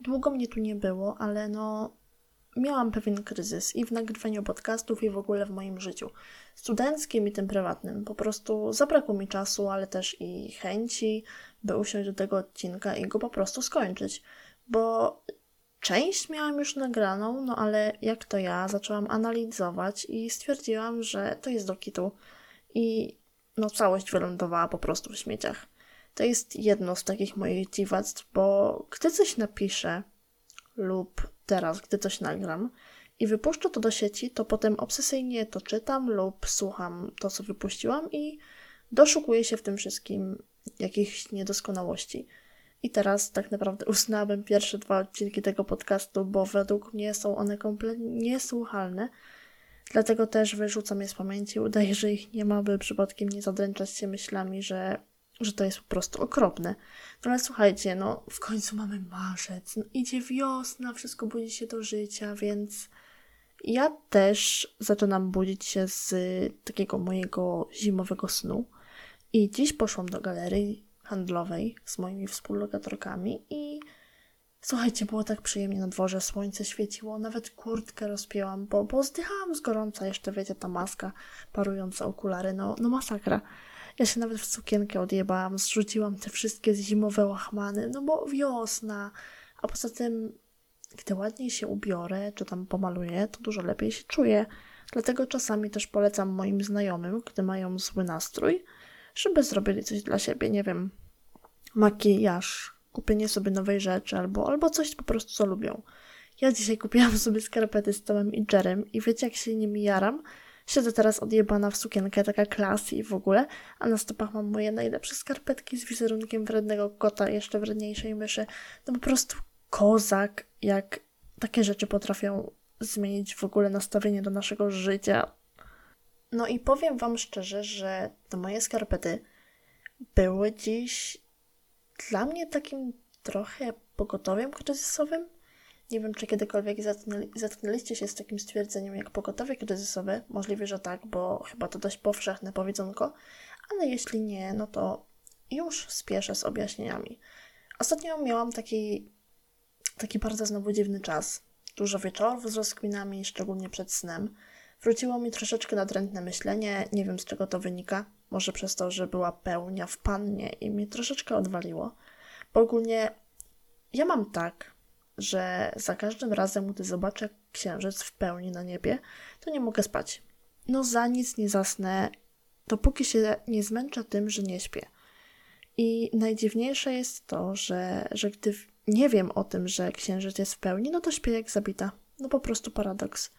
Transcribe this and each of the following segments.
długo mnie tu nie było, ale no miałam pewien kryzys i w nagrywaniu podcastów, i w ogóle w moim życiu. Studenckim i tym prywatnym. Po prostu zabrakło mi czasu, ale też i chęci, by usiąść do tego odcinka i go po prostu skończyć. Bo część miałam już nagraną, no ale jak to ja, zaczęłam analizować i stwierdziłam, że to jest do kitu. I no całość wylądowała po prostu w śmieciach. To jest jedno z takich moich dziwactw, bo gdy coś napiszę lub teraz, gdy coś nagram i wypuszczę to do sieci, to potem obsesyjnie to czytam lub słucham to, co wypuściłam i doszukuję się w tym wszystkim jakichś niedoskonałości. I teraz tak naprawdę uznałabym pierwsze dwa odcinki tego podcastu, bo według mnie są one kompletnie niesłuchalne. Dlatego też wyrzucam je z pamięci, udaję, że ich nie ma, by przypadkiem nie zadręczać się myślami, że że to jest po prostu okropne. No ale słuchajcie, no w końcu mamy marzec, no, idzie wiosna, wszystko budzi się do życia, więc ja też zaczynam budzić się z takiego mojego zimowego snu. I dziś poszłam do galerii handlowej z moimi współlokatorkami i słuchajcie, było tak przyjemnie na dworze, słońce świeciło, nawet kurtkę rozpięłam, bo, bo zdychałam z gorąca, jeszcze wiecie, ta maska, parujące okulary, no, no masakra. Ja się nawet w sukienkę odjebałam, zrzuciłam te wszystkie zimowe łachmany, no bo wiosna. A poza tym, gdy ładniej się ubiorę, czy tam pomaluję, to dużo lepiej się czuję. Dlatego czasami też polecam moim znajomym, gdy mają zły nastrój, żeby zrobili coś dla siebie, nie wiem, makijaż, kupienie sobie nowej rzeczy albo, albo coś po prostu, co lubią. Ja dzisiaj kupiłam sobie skarpety z Tomem i Jerem i wiecie, jak się nimi jaram? Siedzę teraz odjebana w sukienkę, taka klasy i w ogóle, a na stopach mam moje najlepsze skarpetki z wizerunkiem wrednego kota, jeszcze wredniejszej myszy. No po prostu kozak, jak takie rzeczy potrafią zmienić w ogóle nastawienie do naszego życia. No i powiem Wam szczerze, że te moje skarpety były dziś dla mnie takim trochę pogotowiem kryzysowym. Nie wiem, czy kiedykolwiek zetknęliście się z takim stwierdzeniem jak pogotowie kryzysowe. Możliwe, że tak, bo chyba to dość powszechne powiedzonko, ale jeśli nie, no to już spieszę z objaśnieniami. Ostatnio miałam taki, taki bardzo znowu dziwny czas. Dużo wieczorów z rozkminami, szczególnie przed snem. Wróciło mi troszeczkę nadrętne myślenie, nie wiem z czego to wynika. Może przez to, że była pełnia w pannie i mi troszeczkę odwaliło. Bo ogólnie ja mam tak, że za każdym razem, gdy zobaczę księżyc w pełni na niebie, to nie mogę spać. No za nic nie zasnę, dopóki się nie zmęczę tym, że nie śpię. I najdziwniejsze jest to, że, że gdy nie wiem o tym, że księżyc jest w pełni, no to śpię jak zabita. No po prostu paradoks.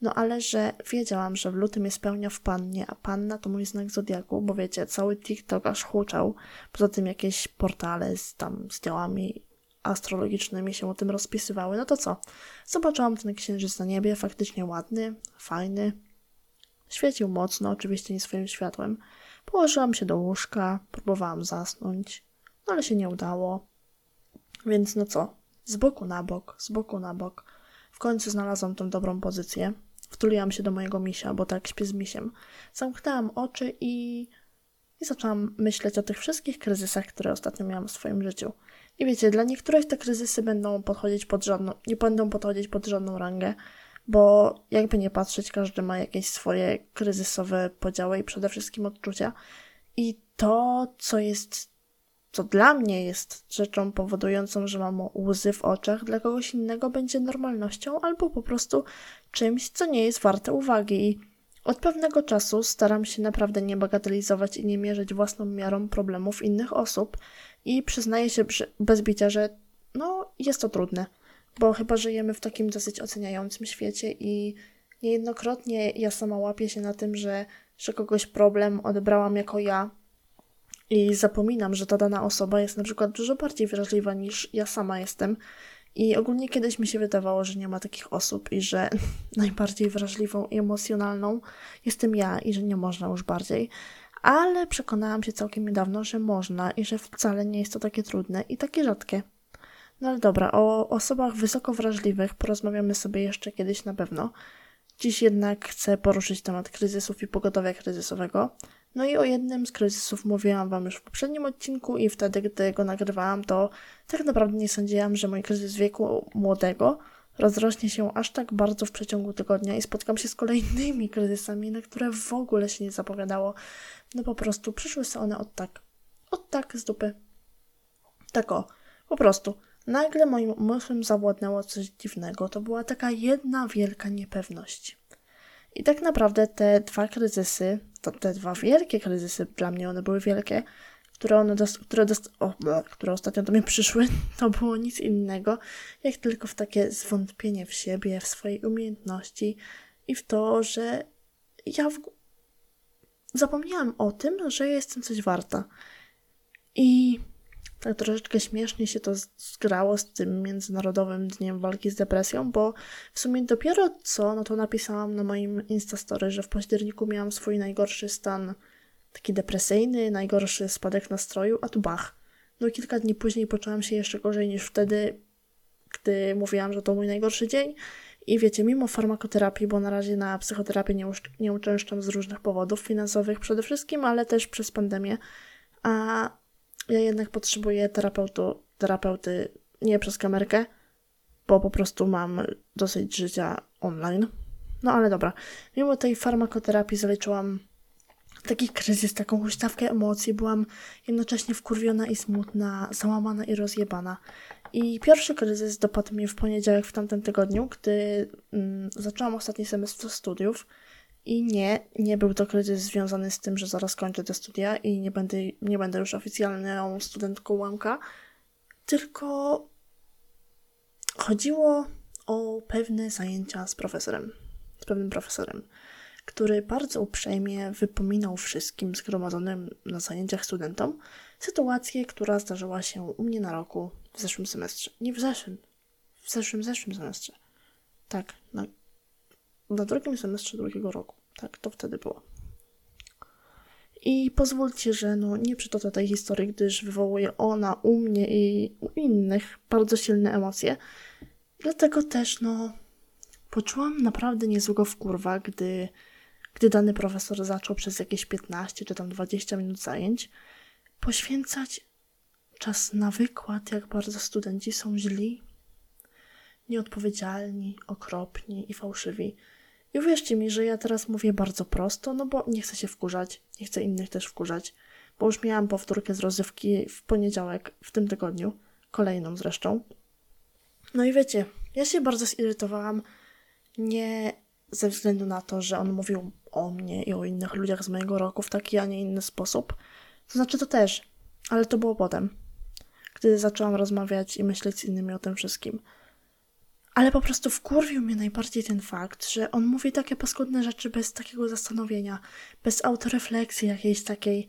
No ale że wiedziałam, że w lutym jest pełnia w pannie, a panna to mój znak zodiaku, bo wiecie, cały TikTok aż huczał. Poza tym jakieś portale z tam z działami astrologicznymi się o tym rozpisywały, no to co? Zobaczyłam ten księżyc na niebie, faktycznie ładny, fajny. Świecił mocno, oczywiście nie swoim światłem. Położyłam się do łóżka, próbowałam zasnąć, no ale się nie udało. Więc no co? Z boku na bok, z boku na bok. W końcu znalazłam tą dobrą pozycję. Wtuliłam się do mojego misia, bo tak śpię z misiem. Zamknęłam oczy i... i zaczęłam myśleć o tych wszystkich kryzysach, które ostatnio miałam w swoim życiu. I wiecie, dla niektórych te kryzysy będą podchodzić pod żadną, nie będą podchodzić pod żadną rangę, bo jakby nie patrzeć, każdy ma jakieś swoje kryzysowe podziały i przede wszystkim odczucia. I to, co jest, co dla mnie jest rzeczą powodującą, że mam łzy w oczach, dla kogoś innego będzie normalnością albo po prostu czymś, co nie jest warte uwagi. I od pewnego czasu staram się naprawdę nie bagatelizować i nie mierzyć własną miarą problemów innych osób i przyznaję się bez bicia, że no jest to trudne, bo chyba żyjemy w takim dosyć oceniającym świecie i niejednokrotnie ja sama łapię się na tym, że, że kogoś problem odebrałam jako ja i zapominam, że ta dana osoba jest na przykład dużo bardziej wrażliwa niż ja sama jestem i ogólnie kiedyś mi się wydawało, że nie ma takich osób i że najbardziej wrażliwą i emocjonalną jestem ja i że nie można już bardziej. Ale przekonałam się całkiem niedawno, że można i że wcale nie jest to takie trudne i takie rzadkie. No ale dobra, o osobach wysoko wrażliwych porozmawiamy sobie jeszcze kiedyś na pewno. Dziś jednak chcę poruszyć temat kryzysów i pogotowia kryzysowego, No i o jednym z kryzysów mówiłam Wam już w poprzednim odcinku i wtedy, gdy go nagrywałam, to tak naprawdę nie sądziłam, że mój kryzys wieku młodego rozrośnie się aż tak bardzo w przeciągu tygodnia i spotkam się z kolejnymi kryzysami, na które w ogóle się nie zapowiadało. No po prostu przyszły sobie one od tak. Od tak z dupy. Tak o. Po prostu. Nagle moim umysłem zawładnęło coś dziwnego. To była taka jedna wielka niepewność. I tak naprawdę te dwa kryzysy, to te dwa wielkie kryzysy, dla mnie one były wielkie, które, one dost, które, o, które ostatnio do mnie przyszły, to było nic innego, jak tylko w takie zwątpienie w siebie, w swojej umiejętności i w to, że ja w... zapomniałam o tym, że jestem coś warta. I tak troszeczkę śmiesznie się to zgrało z tym Międzynarodowym Dniem Walki z Depresją, bo w sumie dopiero co, no to napisałam na moim Instastory, że w październiku miałam swój najgorszy stan taki depresyjny, najgorszy spadek nastroju, a tu bach. No kilka dni później poczułam się jeszcze gorzej niż wtedy, gdy mówiłam, że to mój najgorszy dzień. I wiecie, mimo farmakoterapii, bo na razie na psychoterapię nie, nie uczęszczam z różnych powodów finansowych przede wszystkim, ale też przez pandemię, a ja jednak potrzebuję terapeutu, terapeuty nie przez kamerkę, bo po prostu mam dosyć życia online. No ale dobra, mimo tej farmakoterapii zaliczyłam taki kryzys, taką huśtawkę emocji. Byłam jednocześnie wkurwiona i smutna, załamana i rozjebana. I pierwszy kryzys dopadł mnie w poniedziałek w tamtym tygodniu, gdy mm, zaczęłam ostatni semestr studiów. I nie, nie był to kryzys związany z tym, że zaraz kończę te studia i nie będę, nie będę już oficjalną studentką łamka, tylko chodziło o pewne zajęcia z profesorem, z pewnym profesorem który bardzo uprzejmie wypominał wszystkim zgromadzonym na zajęciach studentom sytuację, która zdarzyła się u mnie na roku w zeszłym semestrze. Nie w zeszłym, w zeszłym, zeszłym semestrze. Tak, na, na drugim semestrze drugiego roku. Tak, to wtedy było. I pozwólcie, że no, nie przytoczę tej historii, gdyż wywołuje ona u mnie i u innych bardzo silne emocje. Dlatego też, no, poczułam naprawdę niezłego wkurwa, gdy gdy dany profesor zaczął przez jakieś 15 czy tam 20 minut zajęć poświęcać czas na wykład, jak bardzo studenci są źli, nieodpowiedzialni, okropni i fałszywi. I uwierzcie mi, że ja teraz mówię bardzo prosto, no bo nie chcę się wkurzać, nie chcę innych też wkurzać, bo już miałam powtórkę z rozrywki w poniedziałek w tym tygodniu, kolejną zresztą. No i wiecie, ja się bardzo zirytowałam nie ze względu na to, że on mówił o mnie i o innych ludziach z mojego roku w taki, a nie inny sposób. To znaczy to też, ale to było potem, gdy zaczęłam rozmawiać i myśleć z innymi o tym wszystkim. Ale po prostu wkurwił mnie najbardziej ten fakt, że on mówi takie paskudne rzeczy bez takiego zastanowienia, bez autorefleksji jakiejś takiej.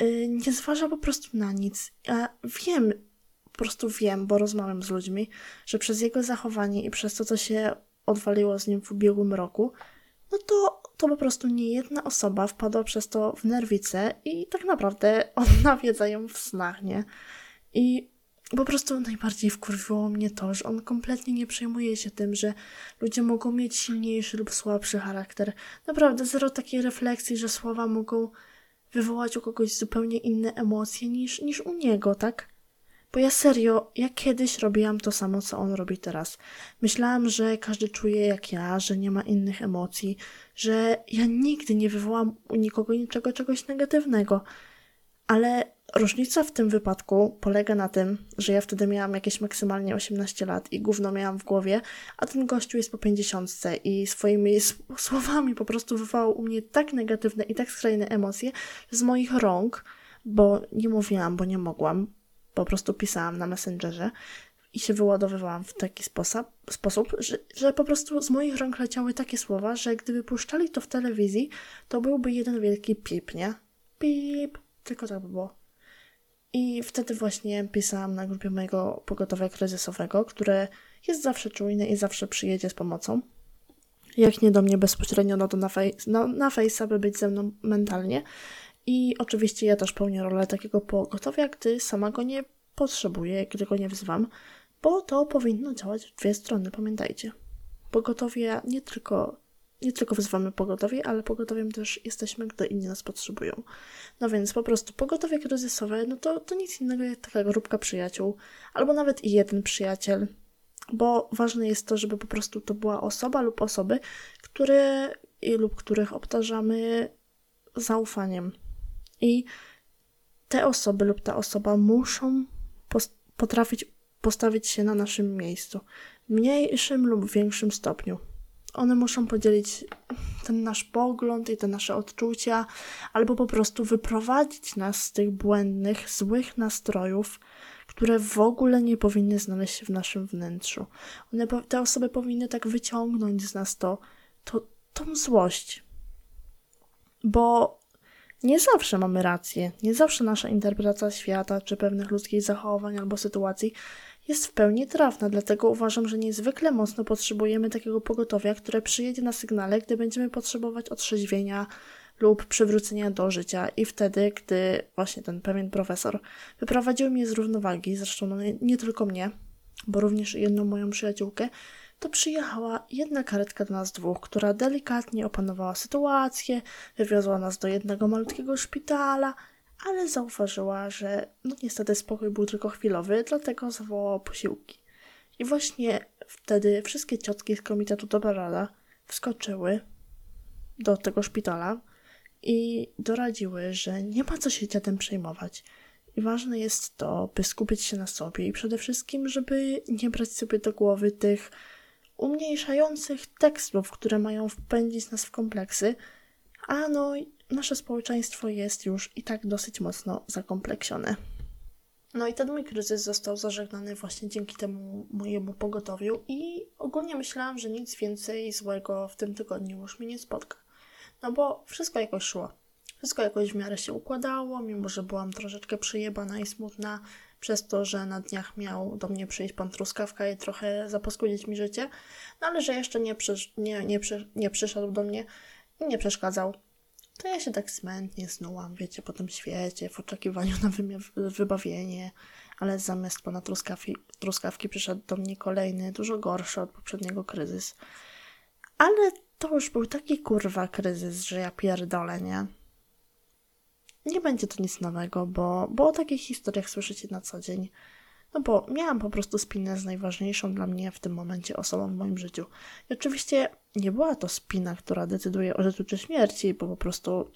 Yy, nie zważa po prostu na nic. Ja wiem, po prostu wiem, bo rozmawiam z ludźmi, że przez jego zachowanie i przez to, co się odwaliło z nim w ubiegłym roku, no to, to po prostu nie jedna osoba wpadła przez to w nerwicę i tak naprawdę on nawiedza ją w snach, nie? I po prostu najbardziej wkurwiło mnie to, że on kompletnie nie przejmuje się tym, że ludzie mogą mieć silniejszy lub słabszy charakter. Naprawdę zero takiej refleksji, że słowa mogą wywołać u kogoś zupełnie inne emocje niż, niż u niego, tak? Bo ja serio, ja kiedyś robiłam to samo, co on robi teraz. Myślałam, że każdy czuje jak ja, że nie ma innych emocji, że ja nigdy nie wywołam u nikogo niczego, czegoś negatywnego. Ale różnica w tym wypadku polega na tym, że ja wtedy miałam jakieś maksymalnie 18 lat i gówno miałam w głowie, a ten gościu jest po 50 i swoimi słowami po prostu wywołał u mnie tak negatywne i tak skrajne emocje, z moich rąk, bo nie mówiłam, bo nie mogłam, po prostu pisałam na Messengerze i się wyładowywałam w taki sposób, sposób że, że po prostu z moich rąk leciały takie słowa, że gdyby puszczali to w telewizji, to byłby jeden wielki pip, nie? Pip, tylko tak by było. I wtedy właśnie pisałam na grupie mojego pogotowia kryzysowego, które jest zawsze czujne i zawsze przyjedzie z pomocą. Jak nie do mnie bezpośrednio, no to na, fej- no, na by być ze mną mentalnie. I oczywiście ja też pełnię rolę takiego pogotowia, gdy sama go nie potrzebuję, gdy go nie wzywam, bo to powinno działać w dwie strony, pamiętajcie. Pogotowie nie tylko nie tylko wzywamy pogotowie, ale pogotowiem też jesteśmy, gdy inni nas potrzebują. No więc po prostu pogotowie kryzysowe, no to, to nic innego jak taka grupka przyjaciół, albo nawet i jeden przyjaciel, bo ważne jest to, żeby po prostu to była osoba lub osoby, które lub których obtarzamy zaufaniem. I te osoby lub ta osoba muszą potrafić postawić się na naszym miejscu, w mniejszym lub większym stopniu. One muszą podzielić ten nasz pogląd i te nasze odczucia, albo po prostu wyprowadzić nas z tych błędnych, złych nastrojów, które w ogóle nie powinny znaleźć się w naszym wnętrzu. One, te osoby powinny tak wyciągnąć z nas to, to tą złość. Bo nie zawsze mamy rację, nie zawsze nasza interpretacja świata czy pewnych ludzkich zachowań albo sytuacji jest w pełni trafna, dlatego uważam, że niezwykle mocno potrzebujemy takiego pogotowia, które przyjedzie na sygnale, gdy będziemy potrzebować otrzeźwienia lub przywrócenia do życia. I wtedy, gdy właśnie ten pewien profesor wyprowadził mnie z równowagi, zresztą no nie, nie tylko mnie, bo również jedną moją przyjaciółkę, to przyjechała jedna karetka do nas dwóch, która delikatnie opanowała sytuację, wywiozła nas do jednego malutkiego szpitala, ale zauważyła, że no niestety spokój był tylko chwilowy, dlatego zawołała posiłki. I właśnie wtedy wszystkie ciotki z komitetu Dobra wskoczyły do tego szpitala i doradziły, że nie ma co się dziadem przejmować. I ważne jest to, by skupić się na sobie i przede wszystkim, żeby nie brać sobie do głowy tych umniejszających tekstów, które mają wpędzić nas w kompleksy, a no nasze społeczeństwo jest już i tak dosyć mocno zakompleksione. No i ten mój kryzys został zażegnany właśnie dzięki temu mojemu pogotowiu i ogólnie myślałam, że nic więcej złego w tym tygodniu już mnie nie spotka. No bo wszystko jakoś szło. Wszystko jakoś w miarę się układało, mimo że byłam troszeczkę przyjebana i smutna przez to, że na dniach miał do mnie przyjść pan Truskawka i trochę zapaskudzić mi życie, no ale że jeszcze nie, przysz nie, nie, przy nie przyszedł do mnie i nie przeszkadzał to ja się tak smętnie snułam, wiecie, po tym świecie, w oczekiwaniu na wybawienie, ale zamiast pana truskawki, truskawki przyszedł do mnie kolejny, dużo gorszy od poprzedniego kryzys. Ale to już był taki kurwa kryzys, że ja pierdolę, nie? Nie będzie to nic nowego, bo, bo o takich historiach słyszycie na co dzień. No bo miałam po prostu spinę z najważniejszą dla mnie w tym momencie osobą w moim życiu. I oczywiście nie była to spina, która decyduje o życiu czy śmierci, bo po prostu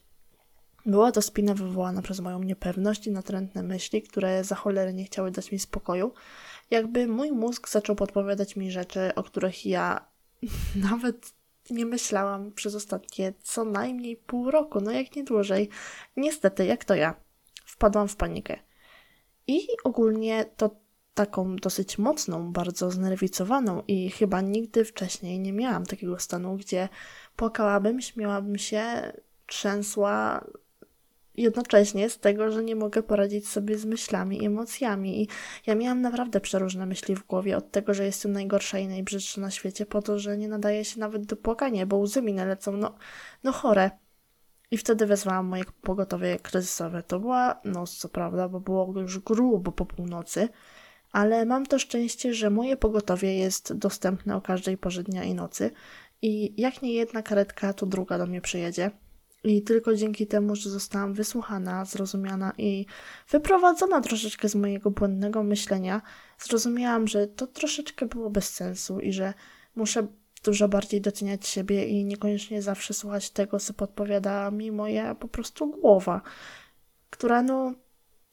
była to spina wywołana przez moją niepewność i natrętne myśli, które za cholerę nie chciały dać mi spokoju. Jakby mój mózg zaczął podpowiadać mi rzeczy, o których ja nawet nie myślałam przez ostatnie co najmniej pół roku, no jak nie dłużej. Niestety, jak to ja, wpadłam w panikę. I ogólnie to taką dosyć mocną, bardzo znerwicowaną i chyba nigdy wcześniej nie miałam takiego stanu, gdzie płakałabym, śmiałabym się, trzęsła jednocześnie z tego, że nie mogę poradzić sobie z myślami i emocjami. I ja miałam naprawdę przeróżne myśli w głowie, od tego, że jestem najgorsza i najbrzydsza na świecie, po to, że nie nadaje się nawet do płakania, bo łzy mi nalecą, no, no chore. I wtedy wezwałam moje pogotowie kryzysowe. To była noc, co prawda, bo było już grubo po północy, ale mam to szczęście, że moje pogotowie jest dostępne o każdej porze dnia i nocy i jak nie jedna karetka, to druga do mnie przyjedzie. I tylko dzięki temu, że zostałam wysłuchana, zrozumiana i wyprowadzona troszeczkę z mojego błędnego myślenia, zrozumiałam, że to troszeczkę było bez sensu i że muszę dużo bardziej doceniać siebie i niekoniecznie zawsze słuchać tego, co podpowiada mi moja po prostu głowa, która no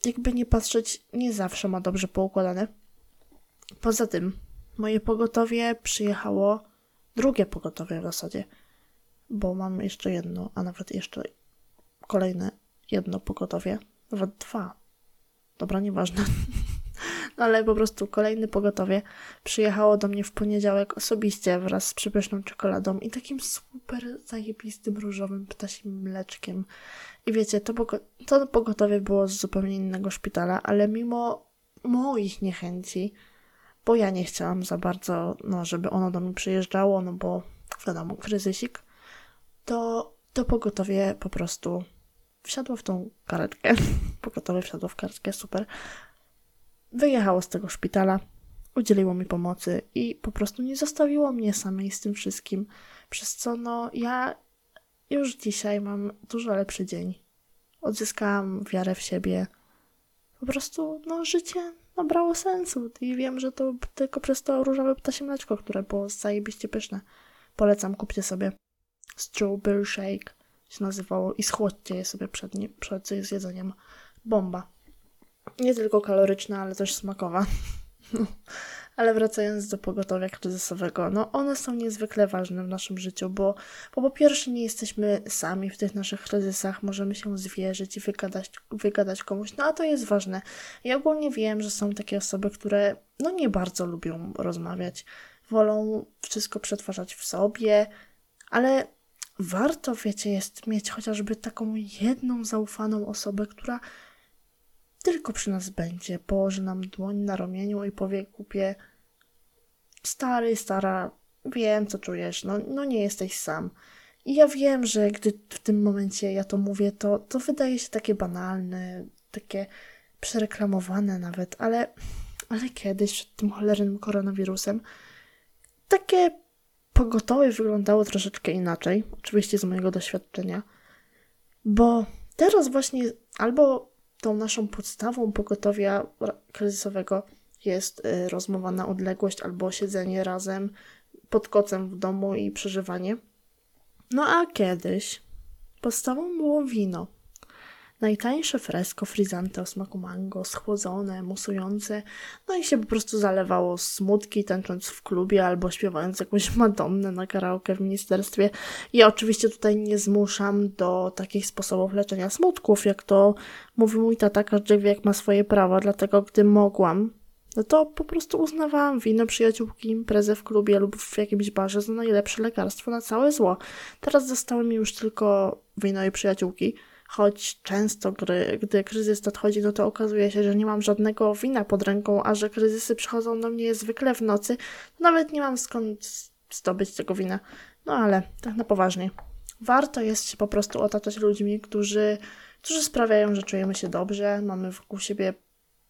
jakby nie patrzeć, nie zawsze ma dobrze poukładane. Poza tym, moje pogotowie przyjechało, drugie pogotowie w zasadzie, bo mam jeszcze jedno, a nawet jeszcze kolejne jedno pogotowie, nawet dwa. Dobra, nieważne. Ale po prostu kolejny pogotowie przyjechało do mnie w poniedziałek osobiście wraz z przepyszną czekoladą i takim super zajebistym różowym ptasim mleczkiem. I wiecie, to, pogo to pogotowie było z zupełnie innego szpitala, ale mimo moich niechęci, bo ja nie chciałam za bardzo, no, żeby ono do mnie przyjeżdżało, no bo wiadomo, kryzysik, to to pogotowie po prostu wsiadło w tą karetkę. Pogotowie wsiadło w karetkę, super. Wyjechało z tego szpitala udzieliło mi pomocy i po prostu nie zostawiło mnie samej z tym wszystkim. Przez co no ja już dzisiaj mam dużo lepszy dzień. Odzyskałam wiarę w siebie. Po prostu no życie nabrało sensu i wiem, że to tylko przez to różowe ptasie mleczko, które było zajebiście pyszne. Polecam, kupcie sobie. Strawberry Shake się nazywało i schłodźcie je sobie przed, nie, przed zjedzeniem. Bomba. Nie tylko kaloryczna, ale też smakowa. Ale wracając do pogotowia kryzysowego, no one są niezwykle ważne w naszym życiu, bo, bo po pierwsze nie jesteśmy sami w tych naszych kryzysach, możemy się zwierzyć i wygadać, wygadać komuś, no a to jest ważne. Ja ogólnie wiem, że są takie osoby, które no nie bardzo lubią rozmawiać, wolą wszystko przetwarzać w sobie, ale warto, wiecie, jest mieć chociażby taką jedną zaufaną osobę, która tylko przy nas będzie, położy nam dłoń na ramieniu i powie kupie stary, stara, wiem co czujesz, no, no nie jesteś sam. I ja wiem, że gdy w tym momencie ja to mówię, to, to wydaje się takie banalne, takie przereklamowane nawet, ale, ale kiedyś przed tym cholernym koronawirusem takie pogotowie wyglądało troszeczkę inaczej, oczywiście z mojego doświadczenia, bo teraz właśnie albo tą naszą podstawą pogotowia kryzysowego jest y, rozmowa na odległość albo siedzenie razem pod kocem w domu i przeżywanie. No a kiedyś podstawą było wino. Najtańsze fresko frizante o smaku mango, schłodzone, musujące, no i się po prostu zalewało smutki, tańcząc w klubie albo śpiewając jakąś Madonnę na karaoke w ministerstwie. Ja oczywiście tutaj nie zmuszam do takich sposobów leczenia smutków, jak to mówi mój tata, każdy wiek ma swoje prawa, dlatego gdy mogłam, no to po prostu uznawałam wino, przyjaciółki, imprezę w klubie lub w jakimś barze za najlepsze lekarstwo na całe zło. Teraz zostały mi już tylko wino i przyjaciółki, choć często, gdy, gdy kryzys nadchodzi, no to okazuje się, że nie mam żadnego wina pod ręką, a że kryzysy przychodzą do mnie zwykle w nocy, to nawet nie mam skąd zdobyć tego wina. No ale tak na poważnie. Warto jest się po prostu otaczać ludźmi, którzy, którzy sprawiają, że czujemy się dobrze, mamy wokół siebie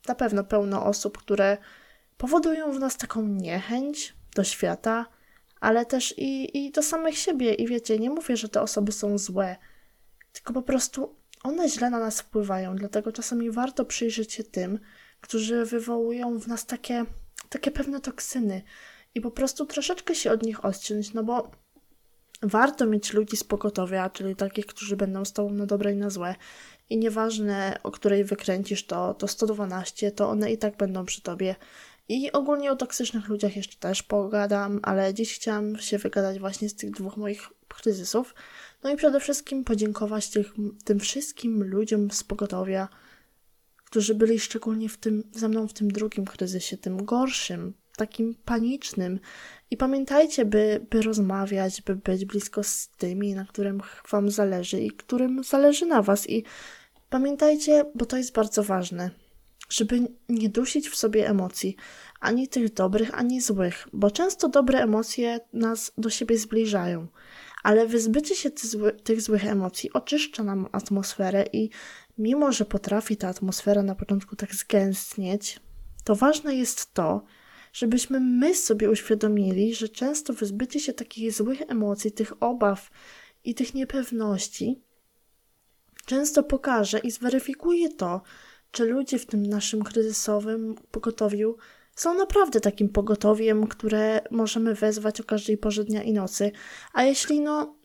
na pewno pełno osób, które powodują w nas taką niechęć do świata, ale też i, i do samych siebie. I wiecie, nie mówię, że te osoby są złe, tylko po prostu one źle na nas wpływają, dlatego czasami warto przyjrzeć się tym, którzy wywołują w nas takie, takie pewne toksyny i po prostu troszeczkę się od nich odciąć, no bo warto mieć ludzi z pogotowia, czyli takich, którzy będą z tobą na dobre i na złe. I nieważne, o której wykręcisz to, to 112, to one i tak będą przy tobie. I ogólnie o toksycznych ludziach jeszcze też pogadam, ale dziś chciałam się wygadać właśnie z tych dwóch moich kryzysów. No i przede wszystkim podziękować tych, tym wszystkim ludziom z pogotowia, którzy byli szczególnie w tym, ze mną w tym drugim kryzysie, tym gorszym, takim panicznym. I pamiętajcie, by, by rozmawiać, by być blisko z tymi, na którym Wam zależy i którym zależy na Was. I pamiętajcie, bo to jest bardzo ważne, żeby nie dusić w sobie emocji, ani tych dobrych, ani złych, bo często dobre emocje nas do siebie zbliżają, ale wyzbycie się tych, zły, tych złych emocji oczyszcza nam atmosferę i mimo, że potrafi ta atmosfera na początku tak zgęstnieć, to ważne jest to, żebyśmy my sobie uświadomili, że często wyzbycie się takich złych emocji, tych obaw i tych niepewności często pokaże i zweryfikuje to, czy ludzie w tym naszym kryzysowym pogotowiu są naprawdę takim pogotowiem, które możemy wezwać o każdej porze dnia i nocy. A jeśli no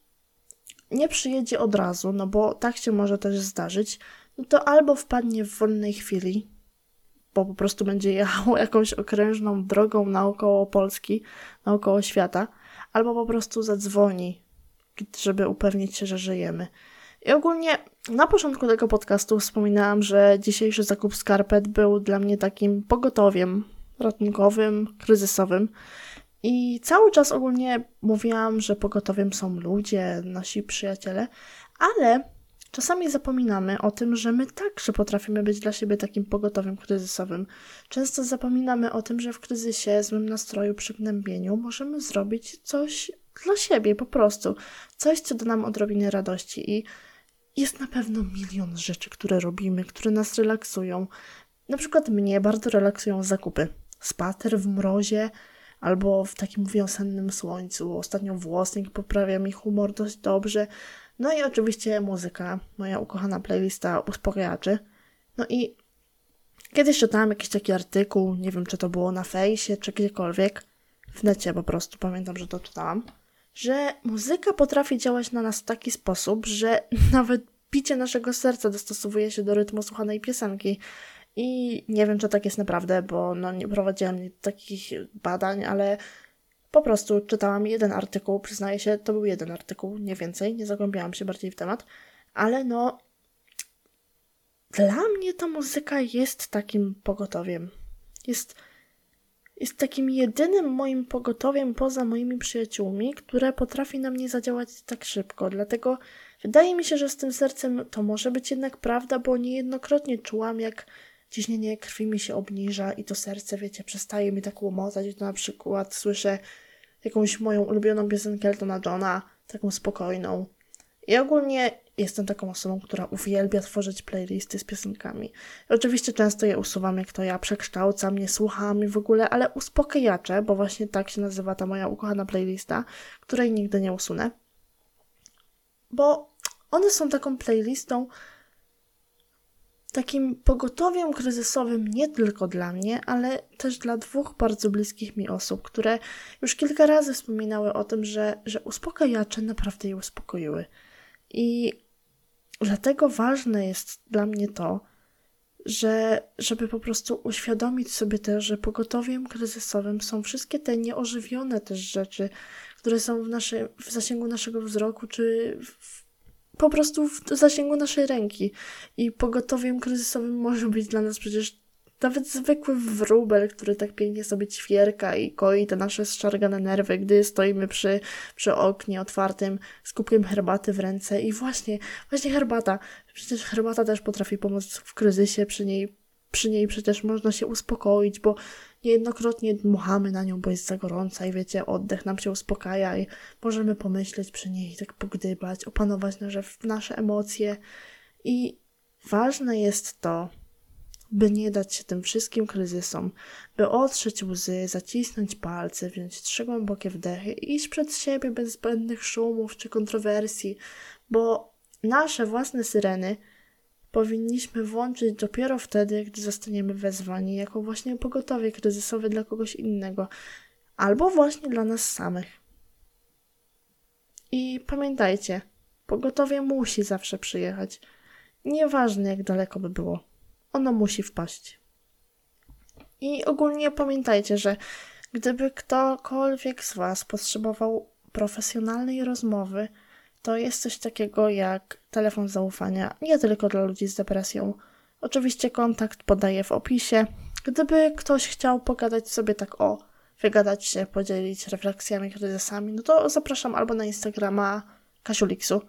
nie przyjedzie od razu, no bo tak się może też zdarzyć, no to albo wpadnie w wolnej chwili, bo po prostu będzie jechał jakąś okrężną drogą naokoło Polski, naokoło świata, albo po prostu zadzwoni, żeby upewnić się, że żyjemy. I ogólnie na początku tego podcastu wspominałam, że dzisiejszy zakup skarpet był dla mnie takim pogotowiem ratunkowym, kryzysowym. I cały czas ogólnie mówiłam, że pogotowiem są ludzie, nasi przyjaciele, ale Czasami zapominamy o tym, że my także potrafimy być dla siebie takim pogotowym kryzysowym. Często zapominamy o tym, że w kryzysie, złym nastroju, przygnębieniu możemy zrobić coś dla siebie po prostu. Coś, co da nam odrobinę radości i jest na pewno milion rzeczy, które robimy, które nas relaksują. Na przykład mnie bardzo relaksują zakupy. Spacer w mrozie albo w takim wiosennym słońcu. Ostatnio włosnik poprawia mi humor dość dobrze. No i oczywiście muzyka, moja ukochana playlista uspokajaczy. No i kiedyś czytałam jakiś taki artykuł, nie wiem czy to było na fejsie czy gdziekolwiek, w necie po prostu, pamiętam, że to czytałam, że muzyka potrafi działać na nas w taki sposób, że nawet bicie naszego serca dostosowuje się do rytmu słuchanej piosenki. I nie wiem, czy tak jest naprawdę, bo no, nie prowadziłam takich badań, ale po prostu czytałam jeden artykuł, przyznaję się, to był jeden artykuł, nie więcej, nie zagłębiałam się bardziej w temat, ale no, dla mnie ta muzyka jest takim pogotowiem. Jest, jest takim jedynym moim pogotowiem poza moimi przyjaciółmi, które potrafi na mnie zadziałać tak szybko. Dlatego wydaje mi się, że z tym sercem to może być jednak prawda, bo niejednokrotnie czułam, jak ciśnienie krwi mi się obniża i to serce, wiecie, przestaje mi tak łomotać. To na przykład słyszę jakąś moją ulubioną piosenkę Eltona Johna, taką spokojną. I ogólnie jestem taką osobą, która uwielbia tworzyć playlisty z piosenkami. I oczywiście często je usuwam, jak to ja przekształcam, nie słucham i w ogóle, ale uspokajacze, bo właśnie tak się nazywa ta moja ukochana playlista, której nigdy nie usunę. Bo one są taką playlistą, takim pogotowiem kryzysowym nie tylko dla mnie, ale też dla dwóch bardzo bliskich mi osób, które już kilka razy wspominały o tym, że, że uspokajacze naprawdę je uspokoiły. I dlatego ważne jest dla mnie to, że żeby po prostu uświadomić sobie też, że pogotowiem kryzysowym są wszystkie te nieożywione też rzeczy, które są w, naszy, w zasięgu naszego wzroku, czy w, po prostu w zasięgu naszej ręki. I pogotowiem kryzysowym może być dla nas przecież nawet zwykły wróbel, który tak pięknie sobie ćwierka i koi te nasze zszargane nerwy, gdy stoimy przy, przy oknie otwartym z kubkiem herbaty w ręce. I właśnie, właśnie herbata. Przecież herbata też potrafi pomóc w kryzysie, przy niej, przy niej przecież można się uspokoić, bo niejednokrotnie dmuchamy na nią, bo jest za gorąca i wiecie, oddech nam się uspokaja i możemy pomyśleć przy niej, tak pogdybać, opanować nasze, nasze emocje. I ważne jest to, by nie dać się tym wszystkim kryzysom, by otrzeć łzy, zacisnąć palce, wziąć trzy głębokie wdechy i iść przed siebie bez zbędnych szumów czy kontrowersji, bo nasze własne syreny powinniśmy włączyć dopiero wtedy, gdy zostaniemy wezwani jako właśnie pogotowie kryzysowe dla kogoś innego, albo właśnie dla nas samych. I pamiętajcie, pogotowie musi zawsze przyjechać, nieważne jak daleko by było ono musi wpaść. I ogólnie pamiętajcie, że gdyby ktokolwiek z Was potrzebował profesjonalnej rozmowy, to jest coś takiego jak telefon zaufania, nie tylko dla ludzi z depresją. Oczywiście kontakt podaję w opisie. Gdyby ktoś chciał pogadać sobie tak o, wygadać się, podzielić refleksjami, kryzysami, no to zapraszam albo na Instagrama Kasiuliksu,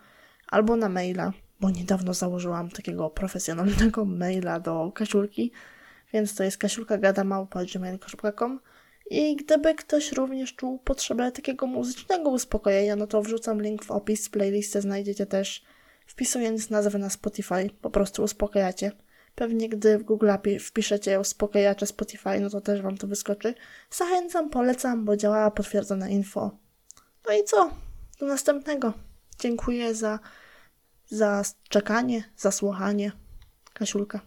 albo na maila bo niedawno założyłam takiego profesjonalnego maila do Kasiulki, więc to jest kasiulkagadamałpa.gmail.com i gdyby ktoś również czuł potrzebę takiego muzycznego uspokojenia, no to wrzucam link w opis, playlistę znajdziecie też, wpisując nazwę na Spotify, po prostu uspokajacie. Pewnie gdy w Google wpiszecie uspokajacze Spotify, no to też Wam to wyskoczy. Zachęcam, polecam, bo działa potwierdzone info. No i co? Do następnego. Dziękuję za za czekanie, za słuchanie. Kasiulka.